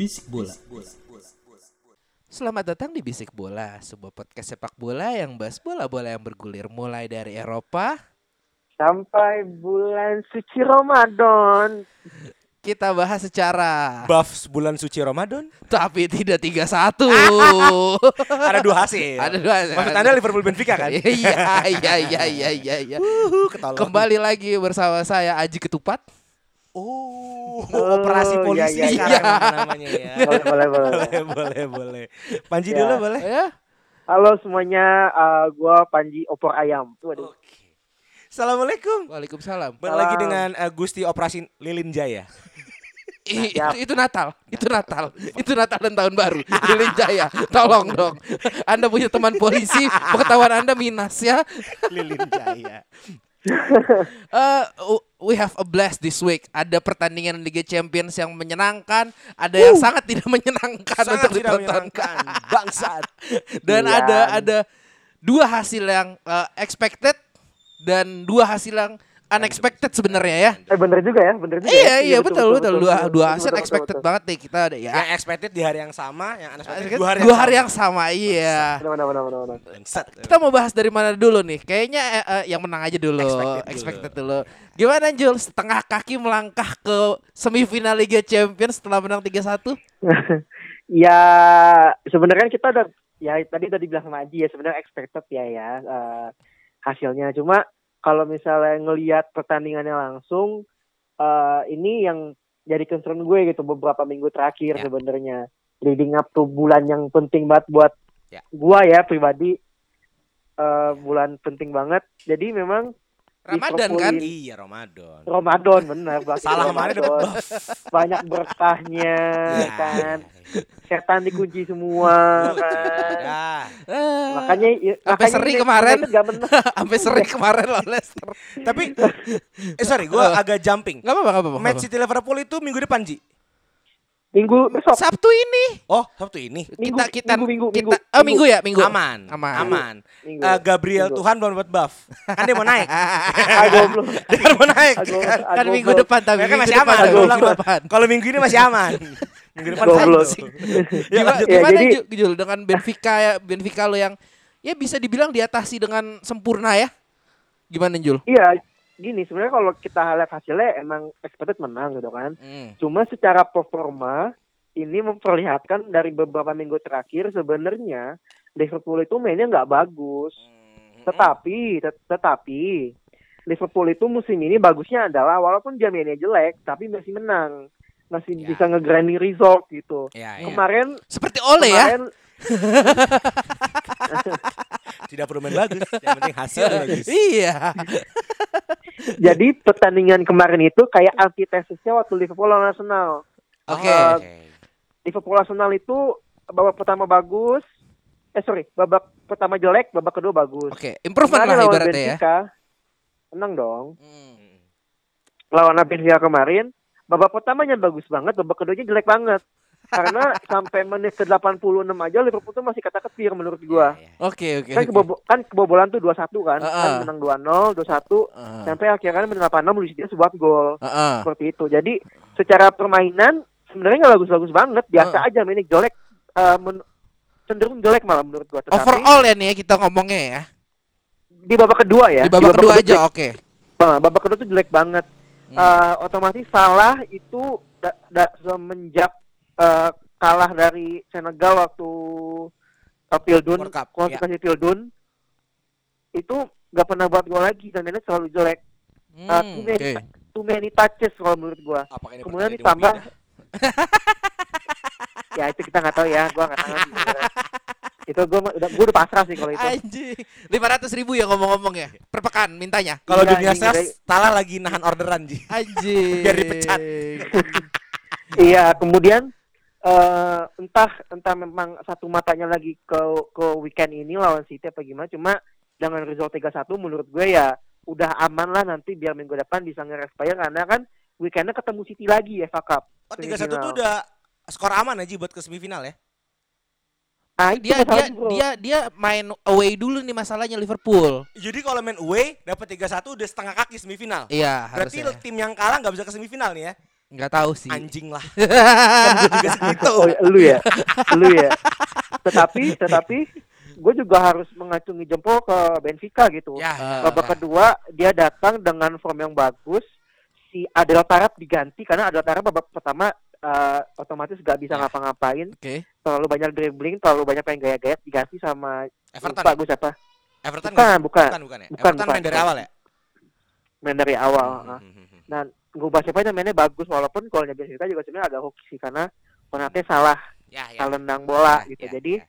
Bisik bola. Selamat datang di Bisik Bola, sebuah podcast sepak bola yang bahas bola-bola yang bergulir mulai dari Eropa. sampai bulan suci Ramadan. Kita bahas secara Buff bulan suci Ramadan. tapi tidak 31. Ada dua hasil. Ada dua hasil. Maksud Anda Liverpool Benfica kan? Iya, iya, iya, iya, iya, iya. Ketolong. Kembali lagi bersama saya Aji Ketupat. Oh, Oh, operasi iya, polisi iya, sekarang iya. namanya ya. Boleh, boleh, boleh. boleh, boleh, boleh. Panji Ya. dulu boleh. Ya. Halo semuanya, uh, gua Panji Opor Ayam. Waduh. Oke. Assalamualaikum. Waalaikumsalam. Balik lagi dengan uh, Gusti Operasi Lilin Jaya. Siap. itu, itu Natal, itu Natal, itu Natal dan Tahun Baru. Lilin Jaya, tolong dong. Anda punya teman polisi, pengetahuan Anda minus ya. Lilin Jaya. Eh, w- we have a blast this week. Ada pertandingan Liga Champions yang menyenangkan, ada yang sangat tidak menyenangkan Sangat untuk tidak ditonton. menyenangkan. Bangsat. Dan Iya. ada ada dua hasil yang eh, expected dan dua hasil yang unexpected sebenarnya ya. Eh bener juga ya, bener juga. Iya ya. iya betul betul, dua dua Betul, hasil betul, expected betul, banget nih kita ada ya. Yang expected di hari yang sama, yang unexpected Dua dua hari, hari, yang, yang sama iya. betul. Benar, benar, benar, benar. Kita mau bahas dari mana dulu nih? Kayaknya eh, eh, yang menang aja dulu. Expected Expected, dulu. dulu. Gimana Jul? Setengah kaki melangkah ke semifinal Liga Champions setelah menang 3-1? ya sebenarnya kita udah ya tadi udah dibilang sama Aji ya sebenarnya expected ya ya eh, hasilnya. Cuma kalau misalnya ngelihat pertandingannya langsung eh, ini yang jadi concern gue gitu beberapa minggu terakhir Ya. sebenarnya leading up to bulan yang penting banget buat Ya. gua ya pribadi eh, bulan penting banget. Jadi memang Ramadan kan? Iya, Ramadan. Ramadan bener banget. Salah dapat buff. banyak berkahnya Ya. kan setan dikunci semua kan Ya. Eh, makanya sampai seri kemarin. sampai seri kemarin loh Leicester. Tapi eh sorry, gua agak jumping. Gak apa-apa, gak apa-apa. Match City Liverpool itu minggu depan, Ji. Minggu besok Sabtu ini. Oh, Sabtu ini. Minggu, kita kita minggu, minggu, kita minggu. oh minggu ya, minggu. Aman. Aman. Aman. Minggu. Eh, Gabriel Minggu. Tuhan belum dapat buff. Kan dia mau naik. ah goblok dia mau naik. Kan. Kan minggu depan tapi kan minggu masih aman. Kalau minggu ini masih aman. Minggu depan Goblok. Sabtu. Ya, Gimana, lanjut. Ya, gimana jadi- Jul, Jul, dengan Benfica ya Benfica lo yang ya bisa dibilang diatasi dengan sempurna ya? Gimana Jul? iya gini sebenarnya kalau kita lihat hasilnya emang expected menang gitu kan Hmm. cuma secara performa ini memperlihatkan dari beberapa minggu terakhir sebenarnya Liverpool itu mainnya nggak bagus Tetapi, tet- tetapi Liverpool itu musim ini bagusnya adalah walaupun dia mainnya jelek, tapi masih menang, masih Ya. bisa nge-grinding result gitu. Ya, ya. Kemarin, Seperti Ole ya. Tidak perlu main bagus, yang penting hasil bagus. Iya. jadi pertandingan kemarin itu kayak antitesisnya waktu Liverpool lawan Arsenal. Oke. Eh, Liverpool Arsenal itu babak pertama bagus, eh sorry, babak pertama jelek, babak kedua bagus. Oke, improvement Kemarin lah lawan ibaratnya ya. Benfica, menang dong. Hmm. lawan Benfica kemarin babak pertamanya bagus banget babak keduanya jelek banget karena sampai menit ke 86 aja Liverpool tuh masih kata ketir menurut gua Ya, ya. Oke, oke. kan, oke. kebobo kan kebobolan tuh 2-1 kan Heeh. kan menang 2-0 2-1 Heeh. sampai akhirnya menit 86 Luis Diaz buat gol Heeh. seperti itu jadi secara permainan sebenarnya nggak bagus-bagus banget biasa Heeh. aja mainnya jelek eh, men- cenderung jelek malah menurut gua tetapi Overall ya nih ya kita ngomongnya ya. di babak kedua ya Di babak kedua aja, jelek. oke. Nah, babak kedua tuh jelek banget Hmm. Eh, otomatis salah itu da- da- semenjak eh, kalah dari Senegal waktu uh, Pildun World Cup, kualifikasi Pildun itu nggak pernah buat gol lagi dan mainnya selalu jelek Hmm, Uh, too, many, oke. too many touches kalau menurut gua ini kemudian ditambah Wida? ya itu kita nggak tahu ya gue nggak tahu itu gue udah gue udah pasrah sih kalau itu Anjing. 500 ribu ya ngomong-ngomong ya. Per pekan mintanya. Kalau Iya, dunia ini sales, Tala lagi nahan orderan Ji. Anjing. Biar dipecat. iya kemudian eh entah entah memang satu matanya lagi ke ke weekend ini lawan City apa gimana cuma dengan result 3-1 menurut gue ya udah aman lah nanti biar minggu depan bisa nge-respire karena kan weekendnya ketemu City lagi ya Cup Oh 3-1 tuh udah skor aman aja buat ke semifinal ya. ah, itu Dia dia bro. dia dia main away dulu nih masalahnya Liverpool. Jadi kalau main away dapat 3-1 udah setengah kaki semifinal. Iya, Berarti harusnya. tim yang kalah nggak bisa ke semifinal nih ya. Enggak tahu sih. Anjing lah. kan gue juga segitu. oh lu ya lu ya tetapi tetapi gue juga harus mengacungi jempol ke Benfica gitu Ya. Ah. babak kedua dia datang dengan form yang bagus si Adel Tarap diganti karena Adel Tarap babak pertama eh, otomatis gak bisa Ya. ngapa-ngapain Oke. terlalu banyak dribbling terlalu banyak pengen gaya-gaya diganti sama Everton. lupa gue siapa Everton bukan bukan bukan bukan ya. Bukan, Everton bukan, main dari awal ya. main dari awal. Hmm, hmm, gue siapa itu mainnya bagus walaupun golnya Benfica juga sebenarnya agak hoki sih karena Konate salah Ya ya. salah nendang bola Ya, gitu ya, jadi ya.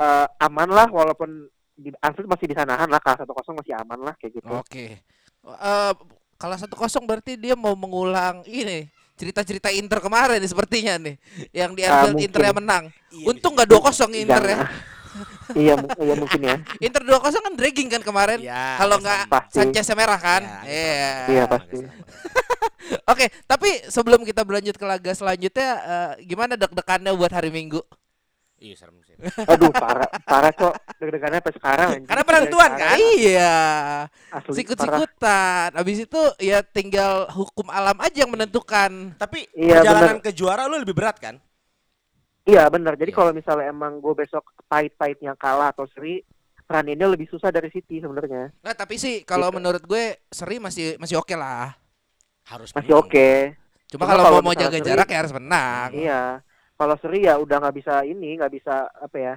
eh, aman lah walaupun di Anfield masih disanahan lah kalah satu kosong masih aman lah kayak gitu Oke. Eh kalau satu kosong berarti dia mau mengulang ini cerita-cerita Inter kemarin nih sepertinya nih yang di Anfield mungkin. Inter yang menang. Iya, Untung nggak dua kosong Inter ya. Iya iya mungkin ya Inter dua kosong kan dragging kan kemarin. Ya, Kalau nggak. Sanchez merah kan. Ya, Iya. sama. Iya, pasti. sama. Oke, tapi sebelum kita berlanjut ke laga selanjutnya, eh, gimana deg-degannya buat hari Minggu? Iya serem sih. aduh parah parah kok deg-degannya sampai sekarang anjing. Karena penentuan, kan? Iya, sikut-sikutan. Abis itu ya tinggal hukum alam aja yang menentukan. Tapi Iya, perjalanan ke juara lu lebih berat kan? Iya benar jadi Iya. kalau misalnya emang gue besok pahit-pahitnya kalah atau seri run ini lebih susah dari City sebenarnya Nah, tapi sih kalau Gitu. menurut gue seri masih masih oke lah. Harus masih oke Cuma, Cuma kalau kalau mau, jaga seri- jarak ya harus menang. iya kalau seri ya udah nggak bisa ini nggak bisa apa ya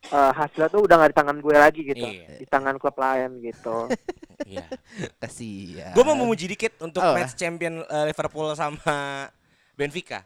eh, hasilnya tuh udah nggak di tangan gue lagi gitu Iya. di tangan klub lain gitu Iya. Kasihan. Gue mau memuji dikit untuk Oh. match champion eh, Liverpool sama Benfica.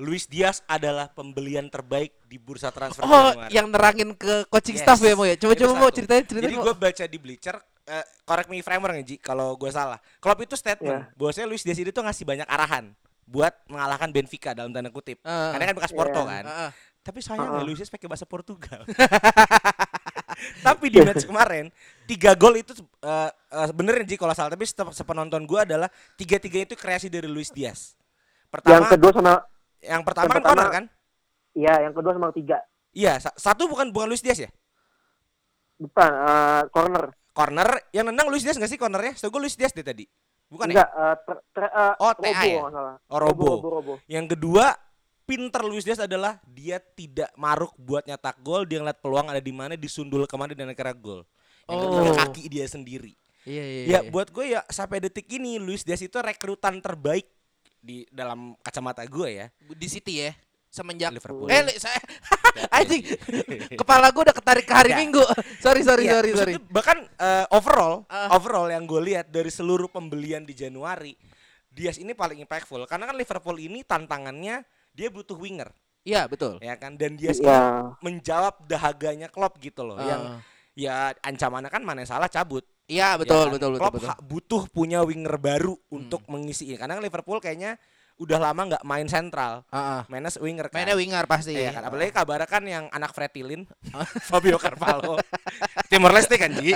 Luis Diaz adalah pembelian terbaik di bursa transfer Oh, Januari. yang nerangin ke coaching Yes. staff ya, Mo ya. Coba Itu coba mau ceritain ceritain. Jadi gue baca di Bleacher, eh, correct me if I'm wrong ya Ji, kalau gue salah. Klopp itu statement, Iya. bahwasanya Luis Diaz itu ngasih banyak arahan buat mengalahkan Benfica dalam tanda kutip. Ah. Karena kan bekas Porto Iya. kan. Ah, ah. Tapi sayangnya Ah. Luis Diaz pakai bahasa Portugal. tapi di match kemarin tiga gol itu eh eh, beneran Ji kalau salah tapi sep- sepenonton gue adalah tiga tiga itu kreasi dari Luis Diaz. yang Pertama, kedua sama yang pertama yang kan pertama- corner kan? iya yang kedua sama ketiga Iya, sa- satu bukan bukan Luis Diaz ya? bukan eh, corner Corner yang nendang Luis Diaz nggak sih cornernya? Setahu gue Luis Diaz deh tadi. Bukan ya? enggak eh, ter- ter- eh, Oh, Robo, TA ya? Oh, Robo. Robo, Robo. Yang kedua, pinter Luis Diaz adalah dia tidak maruk buat nyetak gol, dia ngeliat peluang ada di mana, disundul ke mana dan akhirnya gol. Yang kedua, Oh. kaki dia sendiri. Iya, iya. Ya, iya. buat gue ya sampai detik ini Luis Diaz itu rekrutan terbaik di dalam kacamata gue ya. di City ya. Semenjak Liverpool. Eh, saya anjing. Kepala gue udah ketarik ke hari Ya. Minggu. sorry, sorry, Iya, sorry, sorry. Bahkan eh, overall, Ah. overall yang gue lihat dari seluruh pembelian di Januari, Diaz ini paling impactful karena kan Liverpool ini tantangannya dia butuh winger, Iya, betul. ya kan? Dan Diaz ini Iya. menjawab dahaganya Klopp gitu loh, yang Ah. ya ancamannya kan mana salah cabut. Iya, Ya betul, kan? betul, betul, Klopp betul. Hmm. ha- butuh punya winger baru untuk mengisi ini. Karena Liverpool kayaknya udah lama nggak main sentral, ah. mainnya winger kan. Mainnya winger pasti. Iya kan, apalagi kabarnya kan yang anak Fretilin, Fabio Carvalho, Timor Leste kan Ji.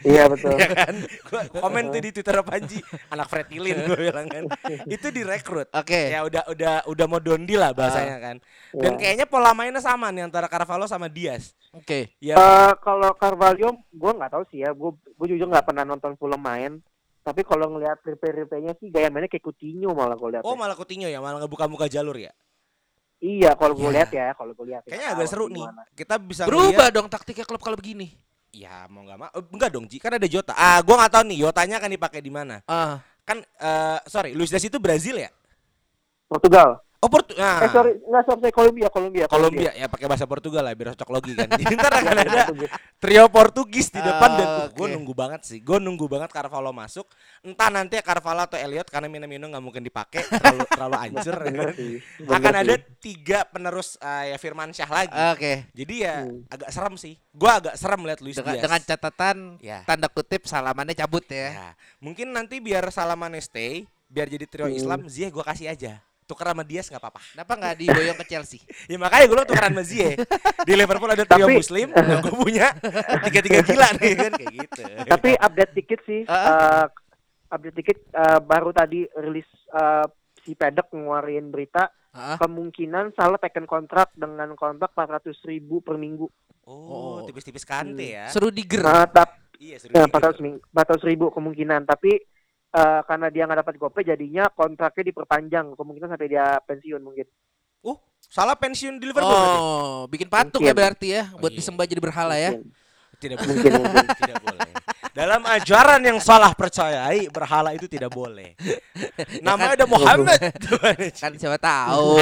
Iya betul. ya kan? Gua komen tuh di Twitter Panji, anak Fretilin gue bilang kan, itu direkrut. Oke. Ya udah udah udah mau dondi lah bahasanya kan. Dan Iya. kayaknya pola mainnya sama nih antara Carvalho sama Diaz. Oke. Ya Eh, kalau Carvalho, gue nggak tahu sih ya. Gue gue jujur nggak pernah nonton Fulham main. Tapi kalau ngelihat replay-replaynya sih gaya mainnya kayak Coutinho malah gue lihat. Oh malah Coutinho ya, malah ngebuka-buka jalur ya. Iya, kalau gue Ya. lihat ya, kalau gue lihat. ya. Kayaknya agak seru nih. Kita bisa Berubah ngeliat- dong taktiknya klub kalau begini. Ya mau nggak mau, eh, enggak dong Ji, kan ada Jota. Ah, gua nggak tahu nih Jotanya akan dipakai di mana. Ah, Kan eh sorry, Luis Diaz itu Brazil ya? Portugal. Oh, Portu nah, Eh sorry, nggak sorry, Kolombia, Kolombia, Kolombia ya pakai bahasa Portugal lah biar cocok logi kan. Jadi ntar Iya, akan iya, ada Portugis. trio Portugis di depan dan Ah, gue nunggu banget sih. Gue nunggu banget Carvalho masuk. Entah nanti Carvalho atau Elliot karena Minamino nggak mungkin dipakai terlalu terlalu bener akan ada tiga penerus eh, ya Firman Syah lagi. Oke. Jadi ya Hmm. agak serem sih. Gue agak serem lihat Luis Dengan, Diaz. dengan catatan Ya. tanda kutip salamannya cabut ya. Ya, mungkin nanti biar Salamane stay, biar jadi trio Hmm. Islam, Ziyech gue kasih aja. Tuker sama Diaz nggak apa-apa. Kenapa nggak diboyong ke Chelsea? Ya makanya gue tukeran sama Ziyech. Di Liverpool ada trio Tapi- Muslim, gue punya tiga-tiga gila nih kan kayak gitu. Tapi update dikit sih, Ah. eh, update dikit eh, baru tadi rilis eh, si Pedek ngeluarin berita Hah? kemungkinan salah taken kontrak dengan kontrak 400 ribu per minggu. Oh, Oh. tipis-tipis kante ya. Seru diger. Nah, tap, Iya, seru ya, dikit. 400, ming- 400 ribu kemungkinan, tapi eh, karena dia nggak dapat gope jadinya kontraknya diperpanjang kemungkinan sampai dia pensiun mungkin. Oh, salah pensiun di Liverpool berarti? Oh, bikin patung Mungkin. ya berarti ya buat iya. disembah jadi berhala ya. Tidak boleh. Mungkin, mungkin. tidak boleh. Dalam ajaran yang salah percayai, berhala itu tidak boleh. Namanya ada Muhammad. Kan siapa tahu.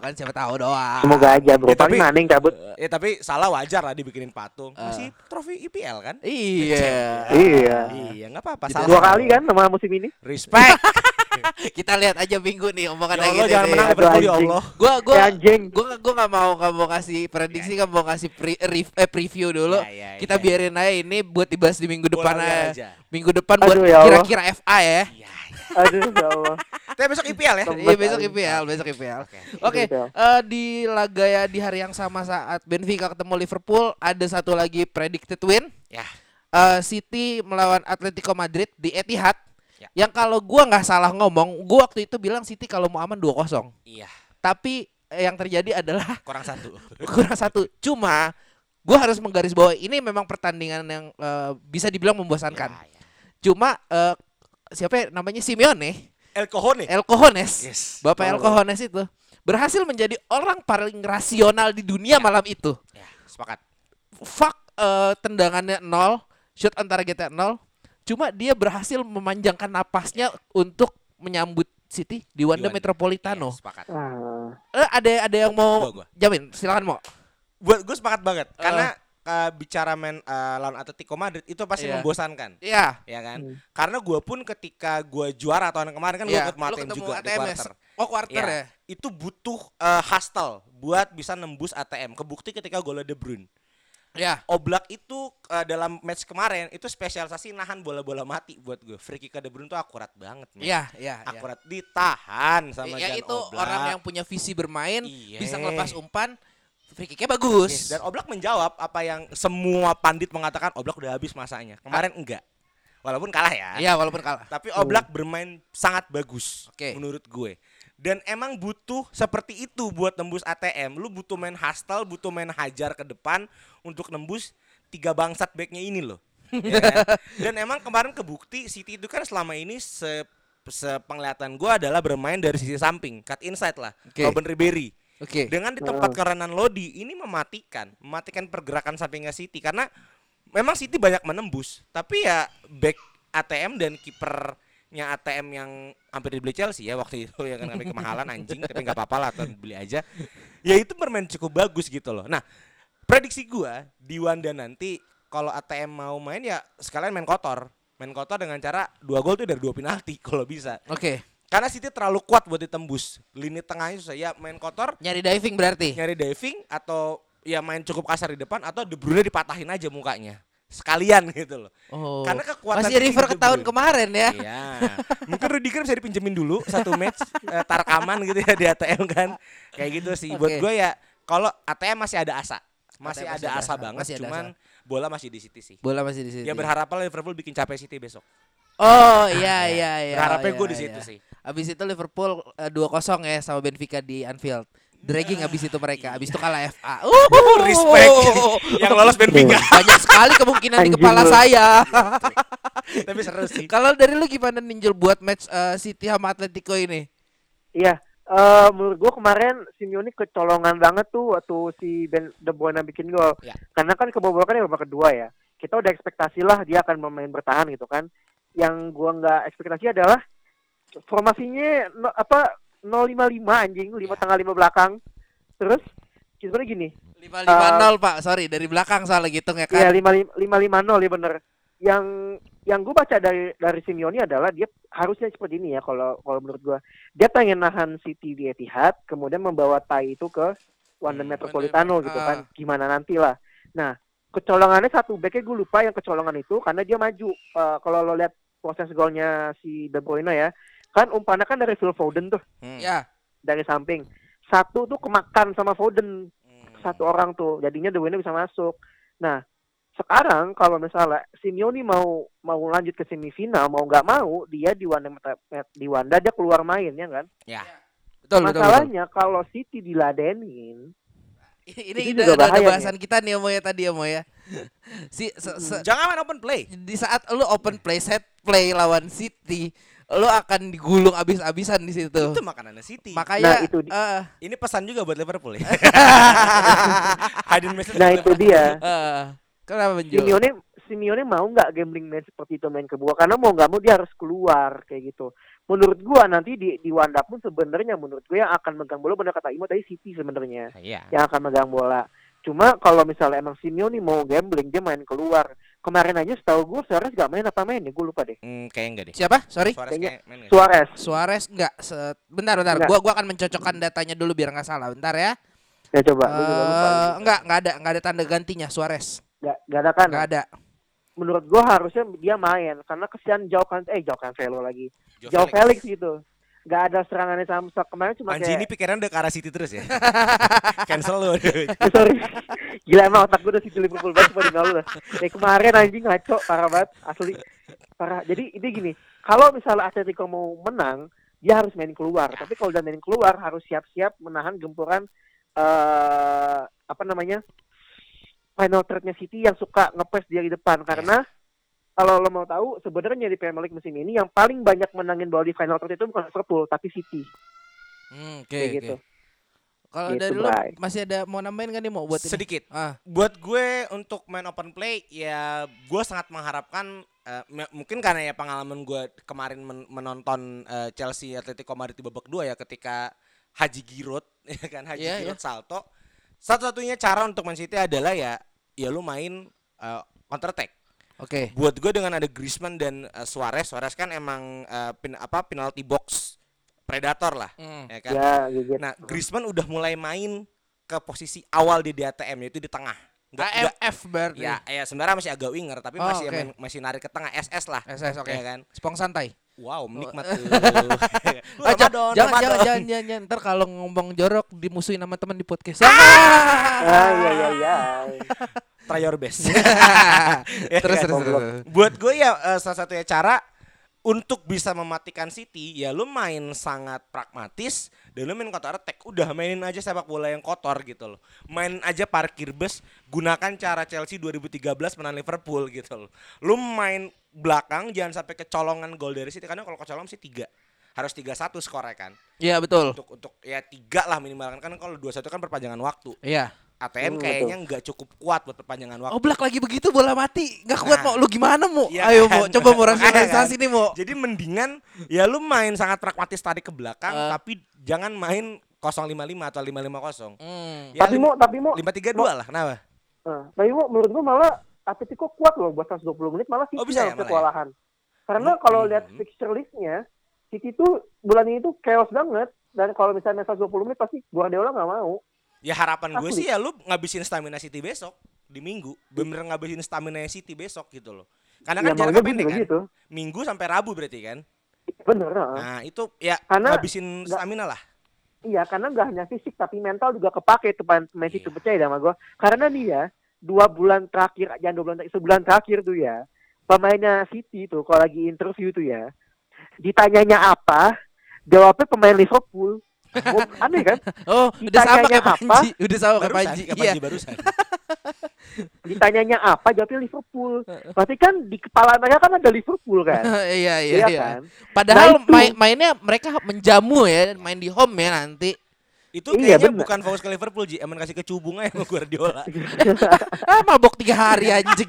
kan siapa tahu doang. Semoga aja bro. Ya, tapi- Maneng cabut. ya tapi salah wajar lah dibikinin patung. Masih trofi IPL kan? Iya. Iya. Iya, nggak apa-apa. Salah. Dua kali kan sama musim ini. Respect. Kita lihat aja minggu nih omongan ya Allah gini jangan menang Liverpool ya. Allah. Gua gua Ya, anjing. gua gua nggak mau nggak mau kasih prediksi kan mau kasih pre, eh, preview dulu. Ya, ya, Kita ya. biarin aja ini buat dibahas di minggu depan aja. aja. Minggu depan buat Aduh, ya Allah. kira-kira FA ya. Iya. Aduh ya Allah. Tapi besok IPL ya. Iya besok. IPL, besok IPL. Oke. Oke, IPL. eh, di laga ya di hari yang sama saat Benfica ketemu Liverpool ada satu lagi predicted win. Ya. Eh, City melawan Atletico Madrid di Etihad. Ya. Yang kalau gua nggak salah ngomong, gua waktu itu bilang City kalau mau aman 2-0. Iya, Tapi eh, yang terjadi adalah kurang satu. kurang satu. Cuma gua harus menggarisbawahi ini memang pertandingan yang eh, bisa dibilang membosankan. Ya, ya. Cuma eh, siapa ya? namanya Simeone, El Cojones. El Cojones. Yes. Bapak El Cojones itu berhasil menjadi orang paling rasional di dunia malam itu. Ya, sepakat. Fuck eh, tendangannya nol, shoot antara kita nol. Cuma dia berhasil memanjangkan napasnya untuk menyambut City di Wanda Wanda. Metropolitano. Iya, sepakat. Ah, Eh, ada ada yang mau Gua, gua. jamin? Silakan mau. Buat gue sepakat banget karena uh, bicara main uh, lawan Atletico Madrid itu pasti Iya. membosankan. Iya. Ya kan? Hmm. Karena gue pun ketika gue juara tahun kemarin kan gue Iya. ikut ketemu juga di ATM ya? quarter. Oh quarter Iya. ya. Itu butuh uh, hustle buat bisa nembus ATM. Kebukti ketika golnya De Bruyne. Ya. Oblak itu uh, dalam match kemarin itu spesialisasi nahan bola-bola mati buat gue. Free kick De Bruyne tuh akurat banget. men. Iya, iya, iya. Akurat ditahan sama ya Jan itu Oblak. orang yang punya visi bermain, Iya. bisa ngelepas umpan, free kicknya bagus. Yes, dan Oblak menjawab apa yang semua pandit mengatakan Oblak udah habis masanya. Kemarin enggak. Walaupun kalah ya. Iya, walaupun kalah. Tapi Oblak bermain sangat bagus Oke. menurut gue. Dan emang butuh seperti itu buat nembus ATM. Lu butuh main hustle, butuh main hajar ke depan untuk nembus tiga bangsat backnya ini loh. Ya kan? Dan emang kemarin kebukti City itu kan selama ini se sepenglihatan gue adalah bermain dari sisi samping, cut inside lah. Oke. Robin Ribery. Oke. Dengan di tempat kerenan Lodi ini mematikan, mematikan pergerakan sampingnya City karena memang City banyak menembus, tapi ya back ATM dan kipernya ATM yang hampir dibeli Chelsea ya waktu itu ya kan kami kemahalan anjing, tapi nggak apa-apa lah beli aja. Ya itu bermain cukup bagus gitu loh. Nah, prediksi gua di Wanda nanti kalau ATM mau main ya sekalian main kotor. Main kotor dengan cara dua gol tuh dari dua penalti kalau bisa. Oke. Karena City terlalu kuat buat ditembus. Lini tengahnya susah. Ya main kotor, Nyari diving berarti. nyari diving atau ya main cukup kasar di depan atau De Bruyne dipatahin aja mukanya. Sekalian gitu loh. Oh. Karena kekuatan Masih City river ke tahun kemarin ya. Iya. Mungkin Rudiger bisa dipinjemin dulu satu match eh, tarkaman gitu ya di ATM kan. Kayak gitu sih. Buat Oke. gue ya kalau ATM masih ada asa. Masih ATM ada asa banget masih ada cuman bola masih di City sih. Bola masih di situ. Ya berharaplah Liverpool bikin capek City besok. Oh iya iya iya. Berharapnya oh, gue iya, di situ iya. sih. Abis itu Liverpool eh, 2-0 ya sama Benfica di Anfield. Dragging abis itu mereka. Abis itu kalah FA. Uh, Respect. Yang lolos Benfica. Banyak sekali kemungkinan di kepala saya. Tapi seru sih. Kalau dari lu gimana Ninjul buat match eh, City sama Atletico ini? Iya, eh menurut gua kemarin Simeone kecolongan banget tuh waktu si Ben De Bruyne bikin gol. Ya. Karena kan kebobolakan yang babak kedua ya. Kita udah ekspektasi lah dia akan bermain bertahan gitu kan. Yang gua nggak ekspektasi adalah formasinya no- apa 055 anjing, lima tengah lima belakang. Terus sebenarnya gini, lima lima nol pak sorry dari belakang soalnya gitu ya Iya kan lima nol ya bener. Yang yang gue baca dari dari Simeone adalah dia harusnya seperti ini ya kalau kalau menurut gue dia pengen nahan City di Etihad kemudian membawa Tai itu ke Wanda Hmm, Metropolitano Wanda- gitu ah. kan gimana nanti lah. Nah kecolongannya satu backnya gue lupa yang kecolongan itu karena dia maju Eh, kalau lo lihat proses golnya si De Bruyne ya kan umpannya kan dari Phil Foden tuh Hmm. ya dari samping satu tuh kemakan sama Foden Hmm. satu orang tuh jadinya De Bruyne bisa masuk nah sekarang kalau misalnya Simeone mau mau lanjut ke semifinal mau nggak mau dia di Wanda di Wanda dia keluar main ya kan Ya. betul betul, betul. masalahnya kalau City diladenin ini Itu udah, juga udah bahaya bahasan kita nih Mo ya tadi ya Mo ya si se- se- Jangan main open play. di saat lu open play set play lawan City lu akan digulung abis-abisan di situ Itu makanannya City. makanya Nah, itu di- eh, Ini pesan juga buat Liverpool ya. Hidden message nah itu dia eh, kenapa Benjo Simeone Simeone mau nggak gambling main seperti itu main ke gua karena mau nggak mau dia harus keluar kayak gitu menurut gua nanti di di Wanda pun sebenarnya menurut gua yang akan megang bola benar kata Imo tadi City sebenarnya Iya. yang akan megang bola. Cuma kalau misalnya emang Simeone mau gambling dia main keluar. Kemarin aja setahu gue Suarez gak main apa main ya gue lupa deh. Hmm, kayak enggak deh. siapa sorry Suarez Kayaknya- main? Suarez. Suarez enggak se- bentar bentar Enggak. gua gua akan mencocokkan datanya dulu biar nggak salah bentar ya Ya coba. gua juga lupa. Eh, enggak enggak ada enggak ada tanda gantinya Suarez Gak, gak ada kan? enggak ada Menurut gue harusnya dia main karena kesian jauh kan eh jauh kan Velo lagi. Joe Jauh Felix. Felix gitu. Gak ada serangannya Samsak kemarin cuma Anji ini kayak pikiran udah ke arah City terus ya. Cancel lu. sorry. Gila emang otak gue udah situ Liverpool banget cuma di nol lah. Kayak kemarin anjing ngaco parah banget asli. Parah. Jadi ini gini, kalau misalnya Atletico mau menang, dia harus main keluar. Tapi kalau udah main keluar harus siap-siap menahan gempuran eh apa namanya? final threat-nya City yang suka ngepres dia di depan karena kalau lo mau tahu sebenarnya di Premier League musim ini yang paling banyak menangin bola di final threat itu bukan Liverpool tapi City Hmm, oke kayak oke gitu. kalau Gitu, dari lu Bray. masih ada mau nambahin kan nih mau buat ini? Sedikit. ah Buat gue untuk main open play ya gue sangat mengharapkan eh, m- mungkin karena ya pengalaman gue kemarin men- menonton eh, Chelsea Atletico Madrid di babak dua ya ketika Haji Giroud ya kan Haji Iya, Giroud salto satu-satunya cara untuk Man City adalah ya ya lu main eh, counter attack oke buat gue dengan ada Griezmann dan eh, Suarez Suarez kan emang eh, pin, apa penalty box predator lah Hmm. ya kan Ya, gitu. nah Griezmann udah mulai main ke posisi awal di DATM yaitu di tengah Nggak- AMF berarti ya ya sebenarnya masih agak winger tapi Oh, masih oke. main- masih narik ke tengah SS lah SS oke ya kan spong santai wow menikmat Oh. tuh Lu Ah, ja- Ramadan, jangan, jangan, jangan, jangan, jangan. Ntar kalau ngomong jorok dimusuhin sama teman di podcast. Ah, iya iya iya. try your best Ya terus, kan? terus, terus. buat gue ya eh, salah satunya cara untuk bisa mematikan City ya lu main sangat pragmatis dan lu main counter attack udah mainin aja sepak bola yang kotor gitu loh main aja parkir bus gunakan cara Chelsea 2013 menang Liverpool gitu loh lu main belakang jangan sampai kecolongan gol dari City karena kalau kecolongan sih tiga harus tiga satu skornya kan Iya betul. untuk untuk ya tiga lah minimal kan kan kalau dua satu kan perpanjangan waktu Iya. ATM Hmm, kayaknya nggak cukup kuat buat perpanjangan waktu Oh Black lagi begitu bola mati nggak kuat Nah. mau lu gimana mau? Iya Ayo kan? mau coba mau rasionalisasi kan. nih mau. Jadi mendingan ya lu main sangat pragmatis tarik ke belakang Eh. tapi jangan main 055 atau 550. Hmm. Ya, tapi mau tapi mau 532 lah kenapa? Eh, tapi mau menurut gua malah Atletico kuat loh buat 120 menit malah City Oh, bisa ya ya? kewalahan. Karena Hmm. kalau lihat fixture listnya City tuh bulan ini tuh chaos banget dan kalau misalnya 120 menit pasti Guardiola nggak mau. Ya harapan gue sih ya lu ngabisin stamina City besok di Minggu. Bener ngabisin stamina City besok gitu loh. Karena kan ya jaraknya pendek kan. gitu. Minggu sampai Rabu berarti kan. Bener. Nah, itu ya Karena ngabisin stamina lah. Iya, karena nggak hanya fisik tapi mental juga kepake tuh pemain pemain City Iya. percaya sama gua. Karena nih ya, dua bulan terakhir, jangan dua bulan terakhir, sebulan terakhir tuh ya, pemainnya City tuh kalau lagi interview tuh ya, ditanyanya apa, jawabnya pemain Liverpool. Gua- Aneh kan? Oh udah sama kayak apa? Panji, udah sama kayak Barusan, Panji. kayak Iya. Panji barusan. Ditanyanya apa, jawabnya Liverpool. Berarti kan di kepala mereka kan ada Liverpool kan? Iya iya Iya iya. kan? Padahal Nah, itu- main mainnya mereka menjamu ya, main di home ya nanti. Itu Iya, kayaknya bener. bukan fokus ke Liverpool, Ji. Emang kasih ke Cubung aja sama Guardiola. Ah mabok tiga hari anjing.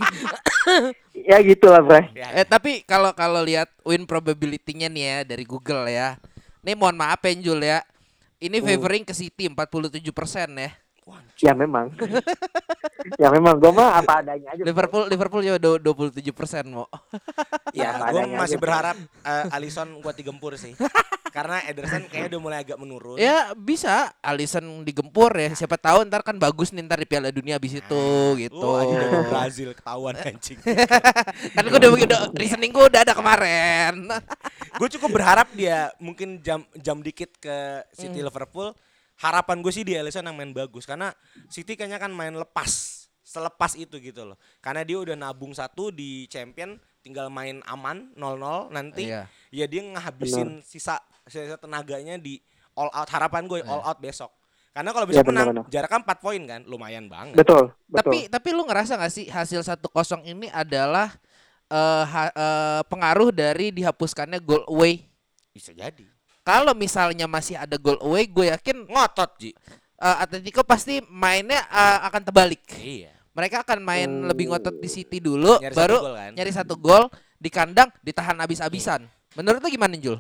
ya gitu lah, Bray. Ya, Eh tapi kalau kalau lihat win probability-nya nih ya dari Google ya. Nih mohon maaf ya Jul ya. Ini favoring ke City 47% ya. Ya memang. ya memang gue mah apa adanya aja. Liverpool Liverpool ya do- 27% mau. Ya, apa gue masih aja. berharap eh, Alisson gua digempur sih. Karena Ederson kayaknya udah mulai agak menurun. Ya bisa Alisson digempur ya. Siapa tahu ntar kan bagus nih ntar di Piala Dunia abis itu gitu. Dari Brazil ketahuan anjing. kan gue udah, udah reasoning gue udah ada kemarin. gue cukup berharap dia mungkin jam jam dikit ke City Hmm. Liverpool. Harapan gue sih di Alisson yang main bagus karena City kayaknya kan main lepas selepas itu gitu loh. Karena dia udah nabung satu di Champion tinggal main aman 0-0 nanti Iya. ya dia ngehabisin sisa sisa tenaganya di all out harapan gue all out besok. Karena kalau Iya, besok menang benar-benar. jaraknya 4 poin kan lumayan banget. Betul, betul. Tapi tapi lu ngerasa gak sih hasil 1-0 ini adalah eh, ha- eh, pengaruh dari dihapuskannya goal away? Bisa jadi. Kalau misalnya masih ada goal away, gue yakin Ngotot Ji. eh, Atletico pasti mainnya eh, akan terbalik. Iya. Mereka akan main Hmm. lebih ngotot di City dulu, Nyari baru satu gol kan? nyari satu gol di kandang, ditahan habis-habisan. Menurut lu gimana Jul?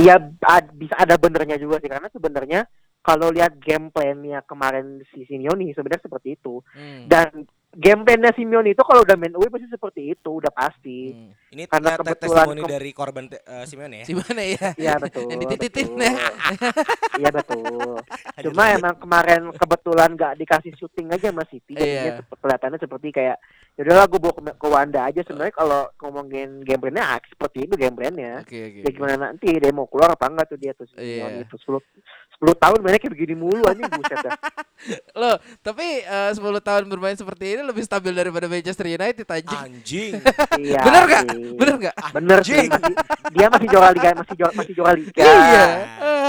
Iya ad- bisa ada benernya juga sih karena sebenarnya kalau lihat game plan-nya kemarin si Simeone sebenarnya seperti itu. Hmm. Dan game plan-nya Simeone itu kalau udah main away pasti seperti itu, udah pasti. Hmm. Ini Karena ternyata kebetulan testimoni ke- dari korban eh, Simeone ya. Si mana ya? Iya betul. Yang ditititin ya. Iya betul. Cuma emang kemarin kebetulan nggak dikasih syuting aja sama City. Jadinya Iya. sep- kelihatannya seperti kayak ya udahlah gue bawa ke, ke Wanda aja sebenarnya kalau ngomongin game plan-nya ah, seperti itu game plan-nya. Oke oke. Ya gimana nanti dia mau keluar apa enggak tuh dia tuh Iya. Simeone itu 10 10 tahun mainnya kayak begini mulu anjing buset dah. Loh, tapi eh, 10 tahun bermain seperti ini lebih stabil daripada Manchester United anjing. Anjing. Iya. Bener gak? Bener gak? Bener sih. Masih, dia masih juara liga, masih juara masih juara liga. Iya.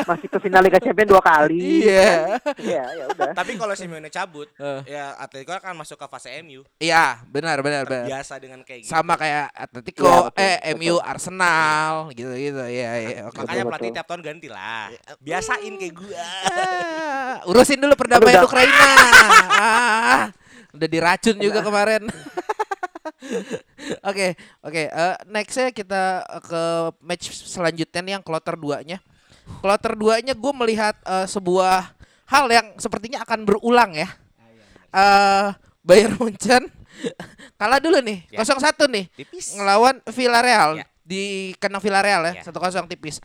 Masih ke final Liga Champions dua kali. Iya. Iya, ya udah. Tapi kalau Simeone cabut, Eh. ya Atletico akan masuk ke fase MU. Iya, benar benar benar. Terbiasa dengan kayak gitu. Sama kayak Atletico, Iya, betul, eh betul. MU, Arsenal, gitu-gitu. Iya, iya. Oke. Makanya betul, pelatih betul. tiap tahun ganti lah. Biasain kayak gua. Ah, urusin dulu perdamaian. Ukraina. Ah, udah diracun juga kemarin. Oke, oke. eh, nextnya kita eh, ke match selanjutnya nih yang kloter 2-nya. Kloter 2-nya gue melihat eh, sebuah hal yang sepertinya akan berulang ya. Eh Bayern Munchen kalah dulu nih, Ya. 0-1 nih Tipis. ngelawan Villarreal Ya. di kandang Villarreal ya, Ya. 1-0 tipis.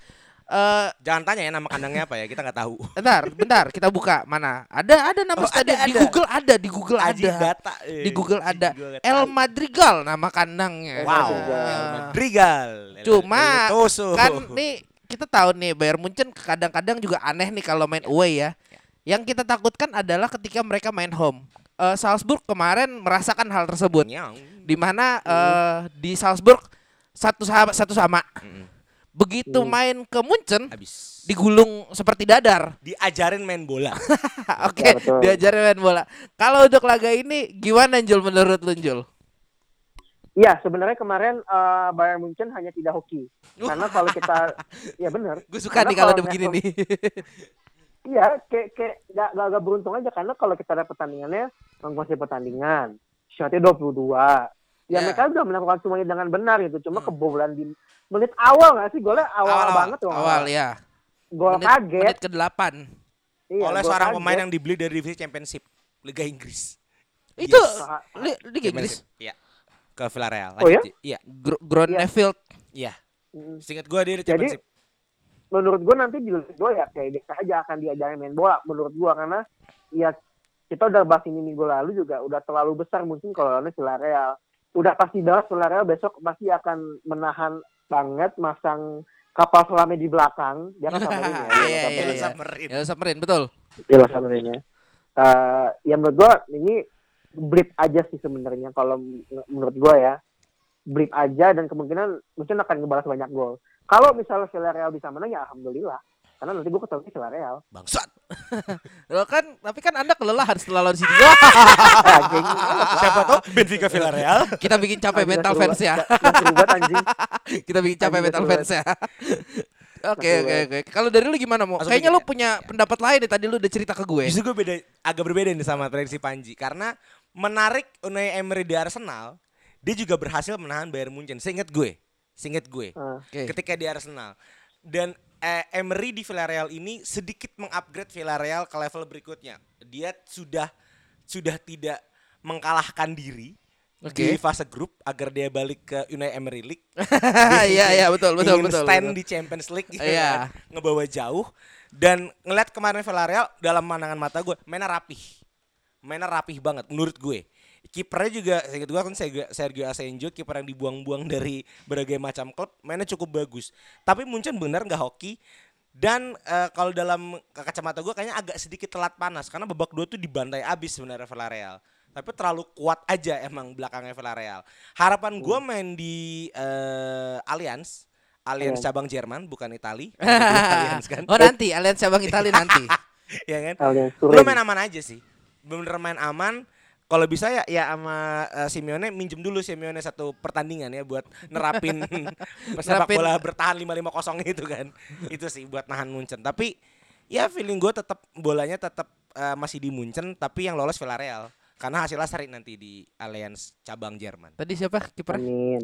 Eh Jangan tanya ya nama kandangnya apa ya, kita nggak tahu. Bentar, bentar, kita buka mana? Ada ada nama Oh, stadion ada, di ada. Google ada, di Google Aji ada. data. eh. Di Google ada. nggak El. Madrigal nama kandangnya. Wow. Madrigal. El Madrigal. El Cuma Toso. kan nih kita tahu nih Bayern Munchen kadang-kadang juga aneh nih kalau main away ya. Yang kita takutkan adalah ketika mereka main home. Eh, Salzburg kemarin merasakan hal tersebut. Di mana eh, di Salzburg satu sama satu sama. Mm-mm. Begitu Hmm. main ke Munchen Habis. digulung seperti dadar. Diajarin main bola. Oke, Ya, betul. diajarin main bola. Kalau untuk laga ini gimana Jul menurut lu Jul? Iya, sebenarnya kemarin eh, Bayern Munchen hanya tidak hoki. Karena kalau kita ya benar. Gue suka Karena nih kalau udah begini nih. Iya, kayak kayak gak, gak, gak beruntung aja karena kalau kita lihat pertandingannya menguasai pertandingan, shotnya 22. Ya, Ya. mereka udah melakukan semuanya dengan benar gitu. Cuma Hmm. kebobolan di menit awal nggak sih? Golnya awal, Awal-awal. banget tuh. Awal ya. Gol Menit, kaget. menit ke-8. Iya, Oleh seorang kaget. pemain yang dibeli dari divisi Championship Liga Inggris. Itu Yes. li- Liga Inggris. Championship. Iya. Ke Villarreal. Oh, ya? Lanjut, Ji. Iya. Gr- Groeneveld. Iya. Mm. Seingat gua dia di Jadi, Championship. Menurut gue nanti di Liga dua ya kayak biasa aja akan diajarin main bola menurut gue karena ya kita udah bahas ini minggu lalu juga udah terlalu besar mungkin kalau lawannya Villarreal udah pasti banget Villarreal besok pasti akan menahan banget masang kapal selamnya di belakang dia kan submarine ya, Iya, kan iya, iya. Submarine. Ya Submarine betul. Lah submarine ya. Eh, ya menurut gue ini blip aja sih sebenarnya kalau menurut gue ya blip aja dan kemungkinan mungkin akan ngebalas banyak gol kalau misalnya Villarreal bisa menang ya alhamdulillah karena nanti gue ketemu Villarreal Bangsat. Lo kan tapi kan Anda kelelahan setelah lawan City. Siapa tahu Benfica Villarreal. Kita bikin capek Anjing, mental fans ya. Kita bikin capek Anjing, mental fans ya. Oke oke oke. Kalau dari lu gimana mau? Kayaknya lu ya? punya pendapat lain nih tadi lu udah cerita ke gue. Justru gue beda agak berbeda nih sama prediksi Panji karena menarik Unai Emery di Arsenal, dia juga berhasil menahan Bayern Munchen. Seingat gue, seingat gue. Ah. Oke. Ketika di Arsenal. Dan eh, Emery di Villarreal ini sedikit mengupgrade Villarreal ke level berikutnya. Dia sudah sudah tidak mengalahkan diri di Oke. fase grup agar dia balik ke Unai Emery League. Iya iya betul betul ingin betul. stand betul. di Champions League gitu Iya. kan, ngebawa jauh dan ngeliat kemarin Villarreal dalam pandangan mata gue mainnya rapih mainnya rapih banget menurut gue kipernya juga ingat gue kan Sergio- Asenjo kiper yang dibuang-buang dari berbagai macam klub mainnya cukup bagus. Tapi Munchen bener nggak hoki? Dan eh, kalau dalam kacamata gue kayaknya agak sedikit telat panas karena babak dua tuh dibantai abis sebenarnya Villarreal. Tapi terlalu kuat aja emang belakangnya Villarreal. Harapan gue main di eh, Allianz Allianz Allianz. cabang Jerman bukan Itali. Allianz kan? Oh nanti Allianz cabang Italia nanti. ya kan? Lu main aman aja sih. Bener main aman kalau bisa ya ya sama eh, Simeone minjem dulu Simeone satu pertandingan ya buat nerapin sepak Nerapin- bola bertahan 5-5-0 itu kan. Itu sih buat nahan Munchen. Tapi ya feeling gue tetap bolanya tetap eh, masih di Munchen tapi yang lolos Villarreal. Karena hasilnya seri nanti di Allianz cabang Jerman. Tadi siapa? Kiper?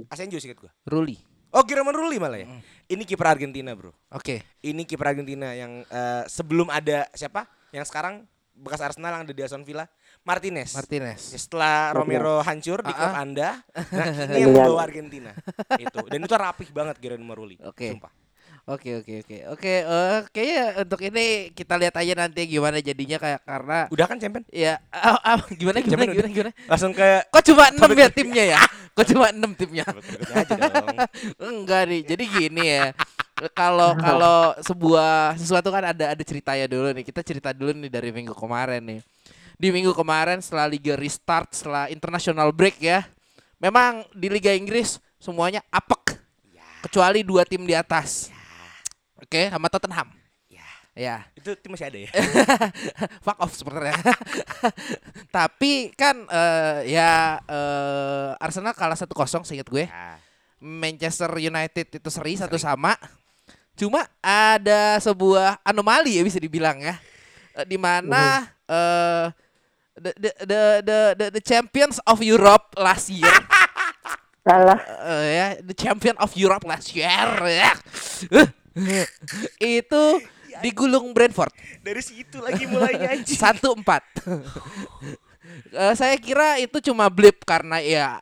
Asenjo sih gue Ruli. oh German Rulli malah ya? Ini kiper Argentina bro. Oke. ini kiper Argentina yang eh, sebelum ada siapa? Yang sekarang bekas Arsenal yang ada di Aston Villa Martinez. Martinez. Ya, Setelah Romero hancur di Ah, klub ah. Anda, nah ini yang membawa Argentina. itu. Dan itu rapih banget Guillermo Marulli. Oke. Sumpah. Oke oke oke oke eh, kayaknya untuk ini kita lihat aja nanti gimana jadinya kayak karena Udah kan champion? ya ah, ah, gimana gimana Champion gimana gimana Langsung ke kok cuma enam ya timnya ya kok cuma enam timnya enggak nih jadi gini ya kalau kalau sebuah sesuatu kan ada ada ceritanya dulu nih kita cerita dulu nih dari minggu kemarin nih di minggu kemarin setelah liga restart setelah international break ya memang di liga Inggris semuanya apek kecuali dua tim di atas oke sama Tottenham Ya. ya Itu tim masih ada ya? fuck off sebenarnya. Tapi kan eh, ya eh, Arsenal kalah 1-0 seingat gue. Ya. Manchester United itu seri satu sama. Cuma ada sebuah anomali ya bisa dibilang ya. Eh, di mana eh the, the, the the the the champions of Europe last year Salah. eh, ya the champion of Europe last year ya. itu digulung Brentford Dari situ lagi mulainya anjing. satu empat. Eh, saya kira itu cuma blip karena ya